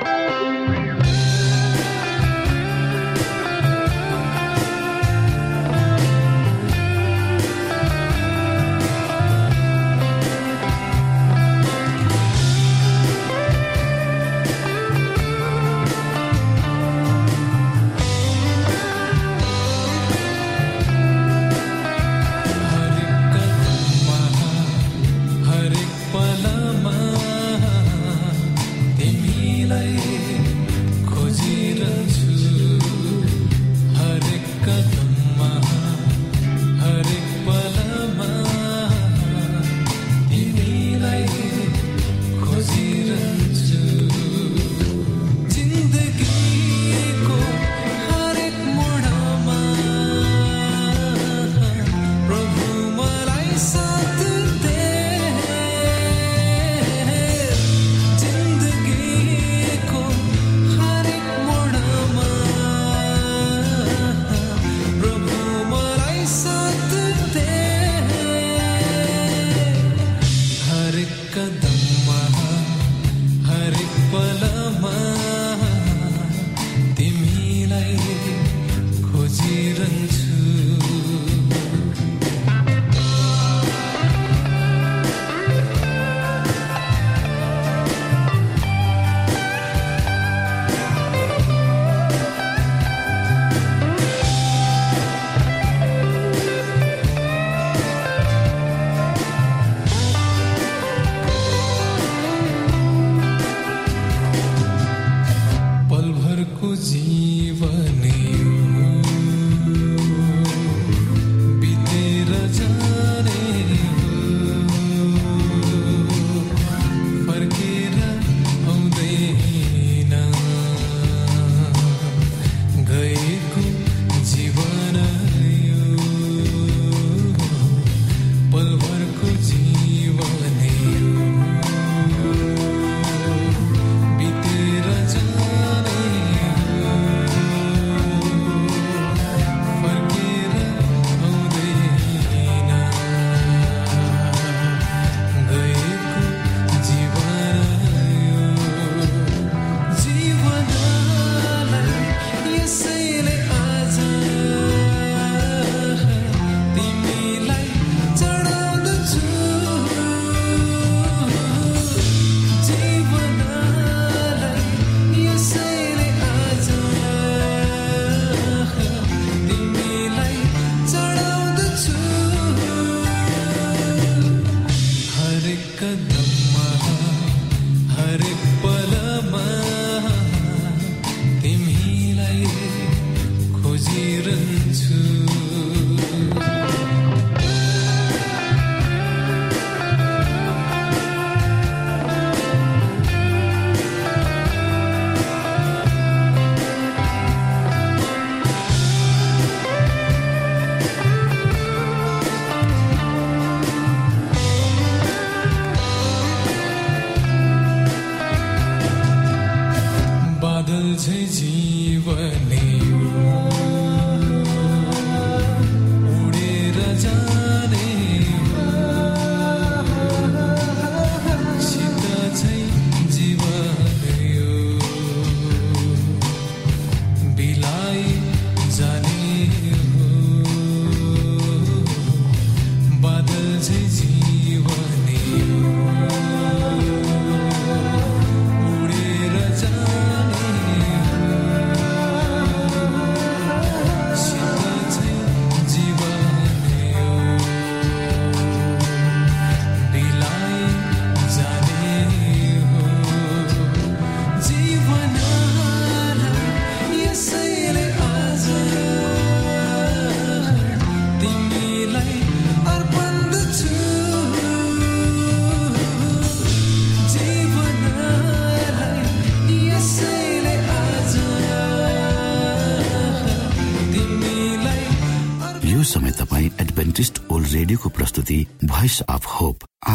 Adventist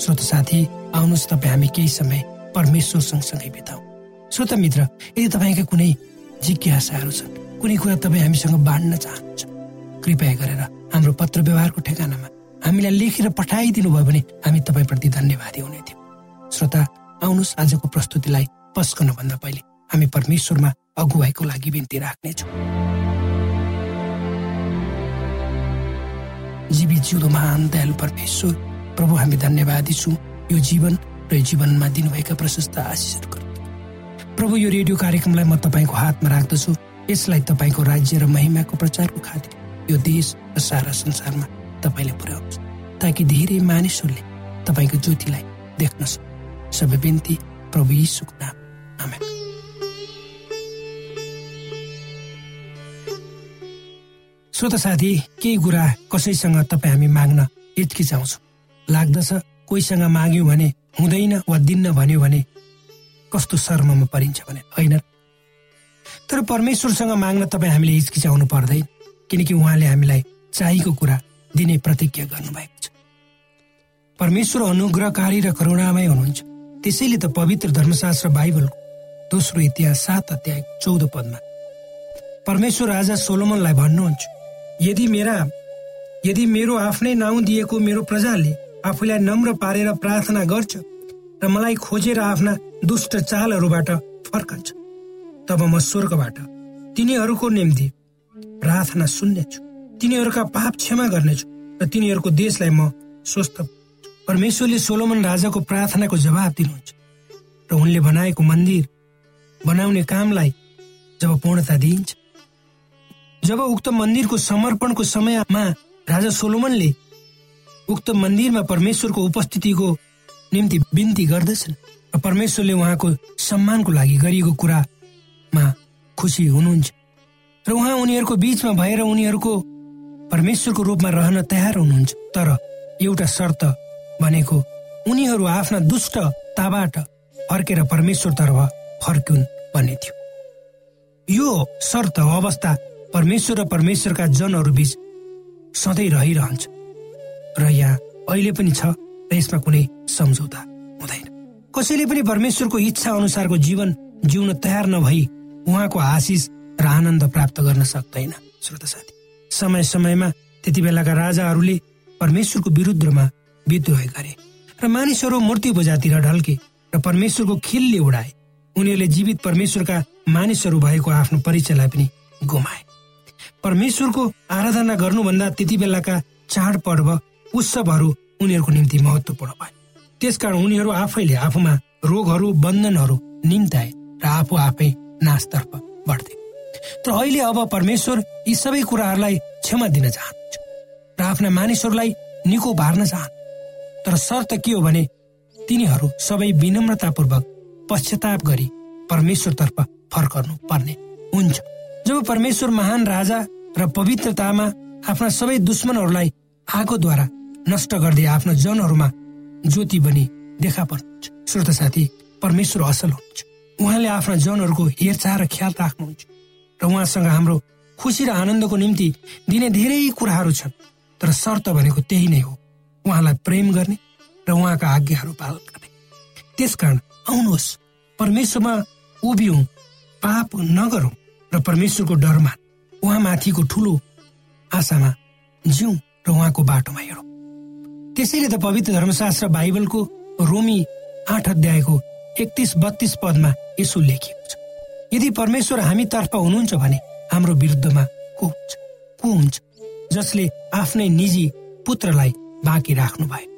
श्रोत साथी आउनुहोस् तपाईँ हामी केही समय परमेश्वर सँगसँगै बिताउ। श्रोत मित्र यदि तपाईँका कुनै जिज्ञासाहरू छन् कुनै कुरा तपाईँ हामीसँग बाँड्न चाहनुहुन्छ कृपया गरेर हाम्रो पत्र व्यवहारको ठेगानामा हामीलाई लेखेर पठाइदिनु भयो भने हामी तपाईँप्रति धन्यवादी हुने थियौँ। श्रोता आउनुहोस् आजको प्रस्तुतिलाई पस्कनुभन्दा पहिले हामी परमेश्वरमा अगुवाईको लागि बिन्ती राख्नेछौँ। जीवित जिउँदो महान दयालु परमेश्वर प्रभु हामी धन्यवादी छौँ। यो जीवन र यो जीवनमा दिनुभएका प्रशस्त आशिषहरू प्रभु यो रेडियो कार्यक्रमलाई म तपाईँको हातमा राख्दछु। यसलाई तपाईँको राज्य र महिमाको प्रचारको खातिर यो देश र सारा संसारमा तपाईँले पुर्याउनुहोस्। ताकि धेरै मानिसहरूले तपाईँको ज्योतिलाई देख्न सक्छ सबै बिन्ती प्रभु यीशुको नाम। आमेन। श्रोत साथी केही कुरा कसैसँग तपाईँ हामी माग्न हिचकिचाउँछौँ। लाग्दछ। कोहीसँग माग्यो भने हुँदैन वा दिन्न भन्यो भने कस्तो शर्ममा परिन्छ भने होइन? तर परमेश्वरसँग माग्न तपाईँ हामीले हिचकिचाउनु पर्दैन किनकि उहाँले हामीलाई चाहिएको कुरा दिने प्रतिज्ञा गर्नुभएको छ। परमेश्वर अनुग्रहकारी र करुणामय हुनुहुन्छ। त्यसैले त पवित्र धर्मशास्त्र बाइबलको दोस्रो इतिहास सात अध्याय चौध पदमा परमेश्वर राजा सोलोमनलाई भन्नुहुन्छ यदि मेरा यदि मेरो आफ्नै नाउँ दिएको मेरो प्रजाले आफूलाई नम्र पारेर प्रार्थना गर्छ र मलाई खोजेर आफ्ना दुष्ट चालहरूबाट फर्कन्छ। तब म स्वर्गबाट तिनीहरूको निम्ति प्रार्थना सुन्नेछु। तिनीहरूका पाप क्षमा गर्नेछु र तिनीहरूको देशलाई म स्वस्थ परमेश्वरले सोलोमन राजाको प्रार्थनाको जवाब दिनुहुन्छ र उनले बनाएको मन्दिर बनाउने कामलाई जब पूर्णता दिइन्छ। जब उक्त मन्दिरको समर्पणको समयमा राजा सोलोमनले उक्त मन्दिरमा परमेश्वरको उपस्थितिको निम्ति बिन्ती गर्दछन् र परमेश्वरले उहाँको सम्मानको लागि गरिएको कुरामा खुसी हुनुहुन्छ। र उहाँ उनीहरूको बीचमा भएर उनीहरूको परमेश्वरको रूपमा रहन तयार हुनुहुन्छ। तर एउटा शर्त भनेको उनीहरू आफ्ना दुष्टताबाट फर्केर परमेश्वरतर्फ फर्कुन् भन्ने थियो। यो शर्त अवस्था परमेश्वर र परमेश्वरका जनहरू बीच सधैँ रहिरहन्छ। र यहाँ अहिले पनि छ र यसमा कुनै सम्झौता हुँदैन। कसैले पनि परमेश्वरको इच्छा अनुसारको जीवन जिउन तयार नभई उहाँको आशिष र आनन्द प्राप्त गर्न सक्दैन। श्रोत साथी समय समयमा त्यति बेलाका राजाहरूले परमेश्वरको विरुद्धमा विद्रोह गरे र मानिसहरू मूर्ति बजातिर ढल्के र परमेश्वरको खिलले उडाए। उनीहरूले जीवित परमेश्वरका मानिसहरू भएको आफ्नो परिचयलाई पनि गुमाए। परमेश्वरको आराधना गर्नुभन्दा त्यति बेलाका चाडपर्व उत्सवहरू उनीहरूको निम्ति महत्वपूर्ण भए। त्यसकारण उनीहरू आफैले आफूमा रोगहरू बन्धनहरू निम्ताए र आफू आफै नाशतर्फ बढ्थे। तर अहिले अब परमेश्वर यी सबै कुराहरूलाई क्षमा दिन चाहनुहुन्छ र आफ्ना मानिसहरूलाई निको बार्न चाहनु तर शर्त के हो भने तिनीहरू सबै विनम्रतापूर्वक पश्चाताप गरी परमेश्वरतर्फ फर्कनु पर्ने हुन्छ। जब परमेश्वर महान राजा र पवित्रतामा आफ्ना सबै दुश्मनहरूलाई आगोद्वारा नष्ट गर्दै आफ्नो जनहरूमा ज्योति बनी देखा पर्नुहुन्छ श्रोत साथी परमेश्वर असल हुनुहुन्छ। उहाँले आफ्ना जनहरूको हेरचाह र ख्याल राख्नुहुन्छ। र उहाँसँग हाम्रो खुसी र आनन्दको निम्ति दिने धेरै कुराहरू छन्। तर शर्त भनेको त्यही नै हो। उहाँलाई प्रेम गर्ने र उहाँका आज्ञाहरू पालन गर्ने। त्यस कारण आउनुहोस् परमेश्वरमा उभियौँ पाप नगरौँ र परमेश्वरको डरमा उहाँमाथिको ठुलो आशामा जिउँ र उहाँको बाटोमा हेरौँ त्यसैले त पवित्र धर्मशास्त्र बाइबलको रोमी आठ अध्यायको एकतिस बत्तीस पदमा यसो लेखिएको छ। यदि परमेश्वर हामीतर्फ हुनुहुन्छ भने हाम्रो विरुद्धमा को हुन्छ? को हुन्छ? जसले आफ्नै निजी पुत्रलाई बाँकी राख्नु भयो।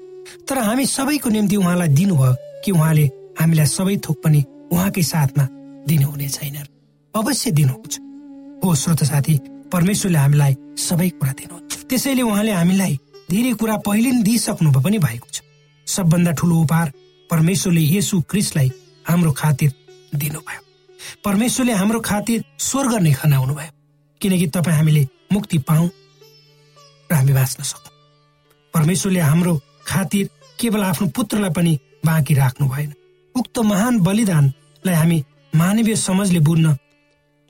तर हामी सबैको निम्ति उहाँलाई दिनुभयो कि उहाँले हामीलाई सबै थोक पनि उहाँकै साथमा दिनुहुने छैन अवश्य दिनुहुन्छ। हो श्रोत साथी परमेश्वरले हामीलाई सबै कुरा दिनुहुन्छ। त्यसैले उहाँले हामीलाई धेरै कुरा पहिले नै दिइसक्नु पनि भएको छ। सबभन्दा ठुलो उपहार परमेश्वरले यसु क्रिस्टलाई हाम्रो खातिर दिनुभयो। परमेश्वरले हाम्रो खातिर स्वर्ग नै खनाउनु भयो। किनकि तपाईँ हामीले मुक्ति पाऊ र हामी बाँच्न सकौँ परमेश्वरले हाम्रो खातिर केवल आफ्नो पुत्रलाई पनि बाँकी राख्नु भएन। उक्त महान बलिदानलाई हामी मानवीय समझले बुझ्न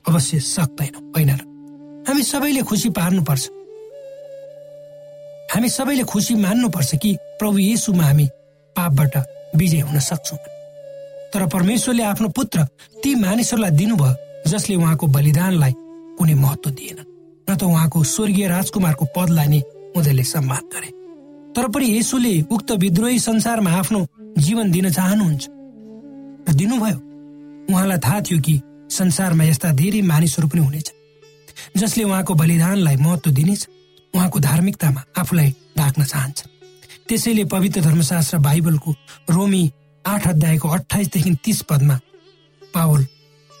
अवश्य सक्दैनौँ होइन र? हामी सबैले खुसी पार्नुपर्छ। हामी सबैले खुसी मान्नुपर्छ कि प्रभु येसुमा हामी पापबाट विजय हुन सक्छौँ। तर परमेश्वरले आफ्नो पुत्र ती मानिसहरूलाई दिनुभयो जसले उहाँको बलिदानलाई कुनै महत्व दिएन। न त उहाँको स्वर्गीय राजकुमारको पदलाई नै उनीहरूले सम्मान गरे। तर पनि यसुले उक्त विद्रोही संसारमा आफ्नो जीवन दिन चाहनुहुन्छ। र दिनुभयो उहाँलाई थाहा थियो कि संसारमा यस्ता धेरै मानिसहरू पनि हुनेछ जसले उहाँको बलिदानलाई महत्व दिनेछ। उहाँको धार्मिकतामा आफूलाई ढाक्न चाहन्छ। त्यसैले पवित्र धर्मशास्त्र बाइबलको रोमी आठ अध्यायको अठाइसदेखि तीस पदमा पावल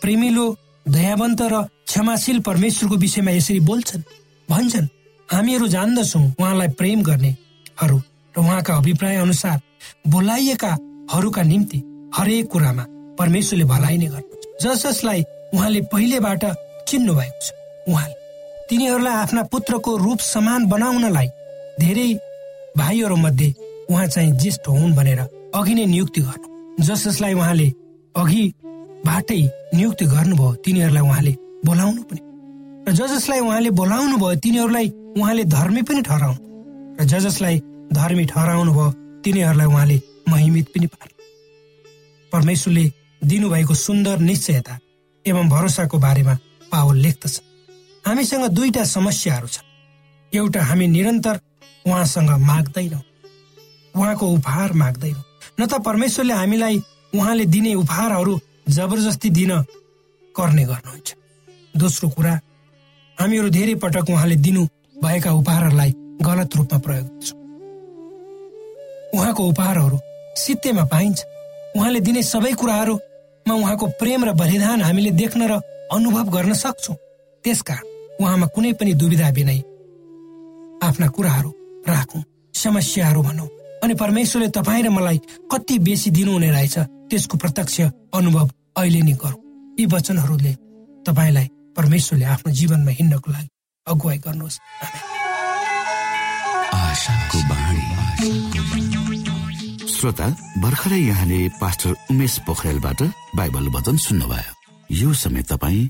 प्रेमिलो दयावन्त र क्षमाशील परमेश्वरको विषयमा यसरी बोल्छन्। भन्छन् हामीहरू जान्दछौँ उहाँलाई प्रेम गर्नेहरू र उहाँका अभिप्राय अनुसार बोलाइएकाहरूका निम्ति हरेक कुरामा परमेश्वरले भलाइ नै गर्नुहुन्छ। जस जसलाई उहाँले पहिलेबाट चिन्नु भएको छ उहाँले तिनीहरूलाई आफ्ना पुत्रको रूप समान बनाउनलाई धेरै भाइहरू मध्ये उहाँ चाहिँ ज्येष्ठ हुन् भनेर अघि नै नियुक्ति गर्नु। जस जसलाई उहाँले अघिबाटै नियुक्ति गर्नुभयो तिनीहरूलाई उहाँले बोलाउनु पनि। र ज जसलाई उहाँले बोलाउनु भयो तिनीहरूलाई उहाँले धर्मी पनि ठहराउनु। र ज जसलाई धर्मी ठहराउनु भयो तिनीहरूलाई उहाँले महिमित पनि पार्नु। परमेश्वरले दिनुभएको सुन्दर निश्चयता एवं भरोसाको बारेमा पावल लेख्दछ। हामीसँग दुईटा समस्याहरू छन्। एउटा हामी निरन्तर उहाँसँग माग्दैनौँ। उहाँको उपहार माग्दैनौँ। न त परमेश्वरले हामीलाई उहाँले दिने उपहारहरू जबरजस्ती दिन गर्ने गर्नुहुन्छ। दोस्रो कुरा हामीहरू धेरै पटक उहाँले दिनु भएका उपहारहरूलाई गलत रूपमा प्रयोग गर्छौँ। उहाँको उपहारहरू सित्तेमा पाइन्छ। उहाँले दिने सबै कुराहरूमा उहाँको प्रेम र बलिदान हामीले देख्न र अनुभव गर्न सक्छौँ। त्यसकारण उहाँमा कुनै पनि दुविधा बिनै आफ्ना कुराहरू राखौँ समस्याहरू भनौँ अनि परमेश्वरले तपाईँ र मलाई कति बेसी दिनुहुने रहेछ त्यसको प्रत्यक्ष अनुभव अहिले नै गरौँ। यी वचनहरूले तपाईँलाई परमेश्वरले आफ्नो जीवनमा हिँड्नको लागि अगुवाई गर्नुहोस्। श्रोता भर्खरै यहाँले पास्टर उमेश पोखरेलबाट बाइबल वचन सुन्नुभयो। यो समय तपाईँ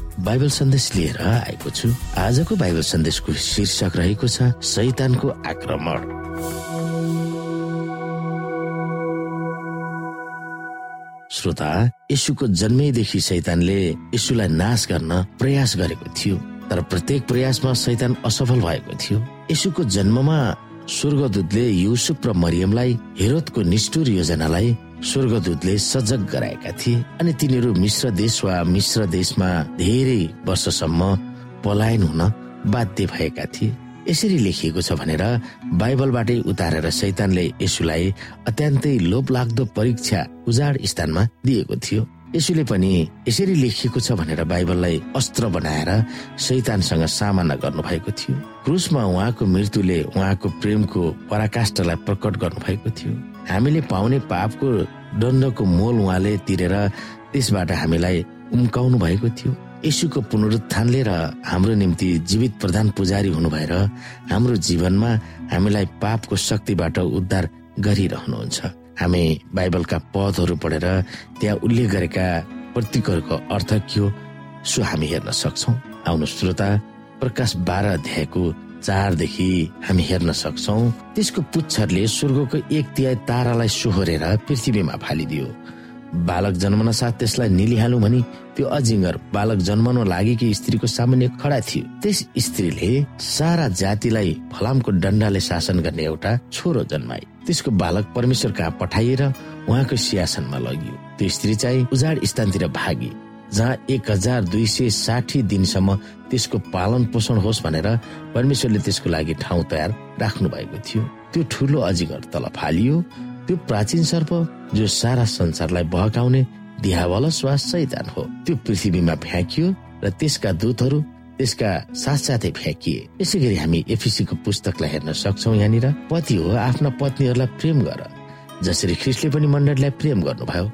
बाइबल सन्देश लिएर आएको छु। आजको बाइबल सन्देशको शीर्षक रहेको छ सैतानको आक्रमण। श्रोता यसुको जन्मैदेखि सैतानले यसुलाई नाश गर्न प्रयास गरेको थियो। तर प्रत्येक प्रयासमा सैतान असफल भएको थियो। यसुको जन्ममा स्वर्गदूतले युसुफ र मरियमलाई हेरोदको निष्ठुर योजनालाई स्वर्गदूतले सजग गराएका थिए अनि तिनीहरू मिश्र देश वा मिश्र देशमा धेरै वर्षसम्म पलायन हुन बाध्य भएका थिए। यसरी लेखिएको छ भनेर बाइबलबाटै उतारेर सैतानले यसुलाई अत्यन्तै लोभ लाग्दो परीक्षा उजाड स्थानमा दिएको थियो। यसुले पनि यसरी लेखिएको छ भनेर बाइबललाई अस्त्र बनाएर सैतानसँग सामना गर्नु भएको थियो। क्रुसमा उहाँको मृत्युले उहाँको प्रेमको पराकाष्ठलाई प्रकट गर्नु भएको थियो। हामीले पाउने पापको दण्डको मोल उहाँले तिरेर त्यसबाट हामीलाई उम्काउनु भएको थियो। यसुको पुनरुत्थानले र हाम्रो निम्ति जीवित प्रधान पुजारी हुनु भएर हाम्रो जीवनमा हामीलाई पापको शक्तिबाट उद्धार गरिरहनुहुन्छ। हामी बाइबलका पदहरू पढेर त्यहाँ उल्लेख गरेका प्रतीकहरूको अर्थ के हो सो हामी हेर्न सक्छौ। आउनु श्रोता प्रकाश बाह्र अध्यायको चारदेखि हामी हेर्न सक्छौ। त्यसको पुच्छरले स्वर्गको एक तिहाई तारालाई सोहोरेर पृथ्वीमा फालिदियो। बालक जन्मन साथ त्यसलाई निलिहालु भनी त्यो अजिङ्गर बालक जन्मन लागेकी स्त्रीको सामान्य खडा थियो। त्यस स्त्रीले सारा जातिलाई फलामको डन्डाले शासन गर्ने एउटा छोरो जन्माए। त्यसको बालक परमेश्वर कहाँ पठाइएर उहाँको सिंहासनमा लगियो। त्यो स्त्री चाहिँ उजाड स्थानतिर भागी। जहाँ एक हजार दुई सय साठी दिनसम्म त्यसको पालन पोषण होस् भनेर परमेश्वरले त्यसको लागि ठाउँ तयार राख्नु भएको थियो। त्यो ठुलो अजिङ्गर तल फालियो। त्यो प्राचीन सर्प जो सारा संसारलाई बहकाउने दिहावलस वा सैतान हो त्यो पृथ्वीमा फ्याँकियो र त्यसका दूतहरू त्यसका साथसाथै फ्याँकिए। यसै गरी हामी एफिसीको पुस्तकलाई हेर्न सक्छौ यहाँनिर। पति हो आफ्ना पत्नीहरूलाई प्रेम गर जसरी ख्रिस्टले पनि मण्डलीलाई प्रेम गर्नुभयो।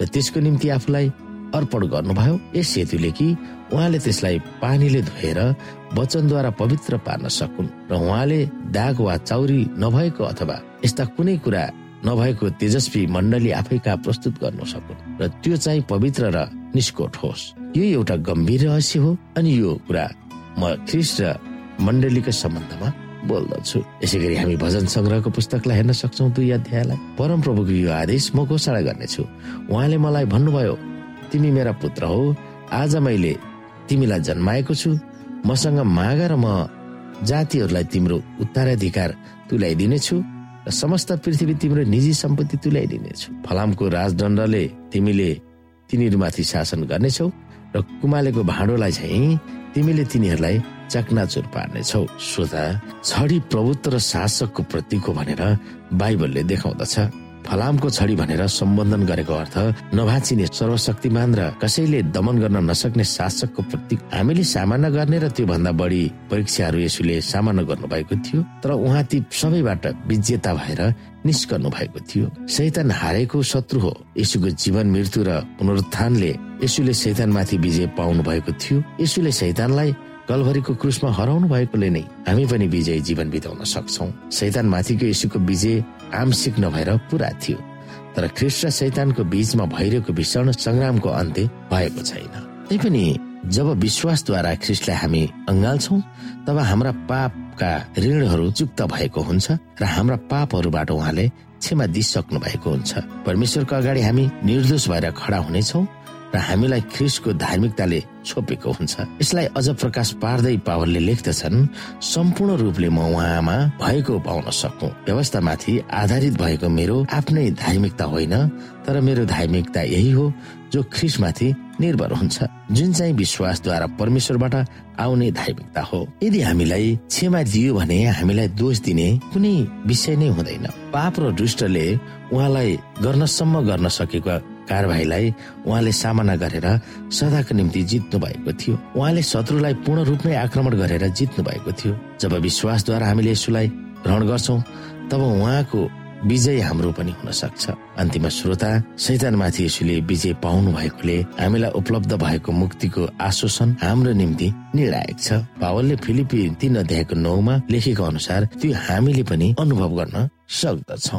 र त्यसको निम्ति आफूलाई अर्पण गर्नुभयो। यस हेतुले कि उहाँले त्यसलाई पानीले धोएर वचनद्वारा पवित्र पार्न सकुन् र उहाँले दाग वा चाउरी नभएको अथवा यस्ता कुनै कुरा नभएको तेजस्वी मण्डली आफै कहाँ प्रस्तुत गर्न सकुन् र त्यो चाहिँ पवित्र र निष्कोट होस्। यो एउटा गम्भीर रहस्य हो अनि यो कुरा म ख्रिस्ट र मण्डलीको सम्बन्धमा बोल्दछु। यसै गरी हामी भजन संग्रहको पुस्तकलाई हेर्न सक्छौ दुई अध्यायलाई। परम प्रभुको यो आदेश म घोषणा गर्नेछु। उहाँले मलाई भन्नुभयो तिमी मेरा पुत्र हो। आज मैले तिमीलाई जन्माएको छु। मसँग माग र म जातिहरूलाई तिम्रो उत्तराधिकार तुल्याइदिनेछु र समस्त पृथ्वी तिम्रो निजी सम्पत्ति तुल्याइदिनेछु। फलामको राजदण्डले तिमीले तिनीहरूमाथि शासन गर्नेछौ र कुमालेको भाँडोलाई चाहिँ तिमीले तिनीहरूलाई चकनाचुर पार्नेछौ। श्रोता छडी प्रभुत्व र शासकको प्रतीक हो भनेर बाइबलले देखाउँदछ। फलामको छडी भनेर सम्बोधन गरेको अर्थ नभाचिने सर्वशक्तिमान र कसैले दमन गर्न नसक्ने शासकको प्रतीक हामीले सामना गर्ने र त्यो भन्दा बढी परीक्षाहरू यसुले सामना गर्नु भएको थियो तर उहाँ ती सबैबाट विजेता भएर निस्कनु भएको थियो। सैतान हारेको शत्रु हो। यसुको जीवन मृत्यु र पुनरुत्थानले यसुले सैतानमाथि विजय पाउनु भएको थियो। यसुले सैतानलाई कलभरीको क्रुसमा हराउनु भएकोले नै हामी पनि विजय जीवन बिताउन सक्छौ। सैतान माथिको यीशुको विजय आंशिक नभएर पुरा थियो। तर ख्रिस्ट र सैतानको बीचमा भइरहेको भीषण संग्रामको अन्त्य भएको छैन। तैपनि जब विश्वासद्वारा ख्रिस्टलाई हामी अङ्गाल्छौ तब हाम्रा पापका ऋणहरू चुक्त भएको हुन्छ र हाम्रा पापहरूबाट उहाँले क्षमा दिइसक्नु भएको हुन्छ। परमेश्वरको अगाडि हामी निर्दोष भएर खडा हुनेछौ। र हामीलाई ख्रिसको धार्मिकताले छोपेको हुन्छ। यसलाई अझ प्रकाश पार्दै पावलले लेख्दछन् सम्पूर्ण रूपले म उहाँमा भएको पाउन सकु। व्यवस्थामाथि आधारित भएको मेरो आफ्नै धार्मिकता होइन तर मेरो धार्मिकता यही हो जो ख्रिसमाथि निर्भर हुन्छ। जुन चाहिँ विश्वासद्वारा परमेश्वरबाट आउने धार्मिकता हो। यदि हामीलाई क्षमा दियो भने हामीलाई दोष दिने कुनै विषय नै हुँदैन। पाप र दुष्टले उहाँलाई गर्नसम्म गर्न सकेको कारवाहीलाई उहाँले सामना गरेर सदाको निम्ति जित्नु भएको थियो। उहाँले शत्रुलाई पूर्ण रूपमै आक्रमण गरेर जित्नु भएको थियो। जब विश्वासद्वारा हामीले यसुलाई ग्रहण गर्छौ तब उहाँको विजय हाम्रो पनि हुन सक्छ। अन्तिम श्रोता शैतानमाथि यसुले विजय पाउनु भएकोले हामीलाई उपलब्ध भएको मुक्तिको आश्वासन हाम्रो निम्ति निर्णायक छ। पावलले फिलिपी तीन अध्यायको नौमा लेखेको अनुसार त्यो हामीले पनि अनुभव गर्न सक्दछौ।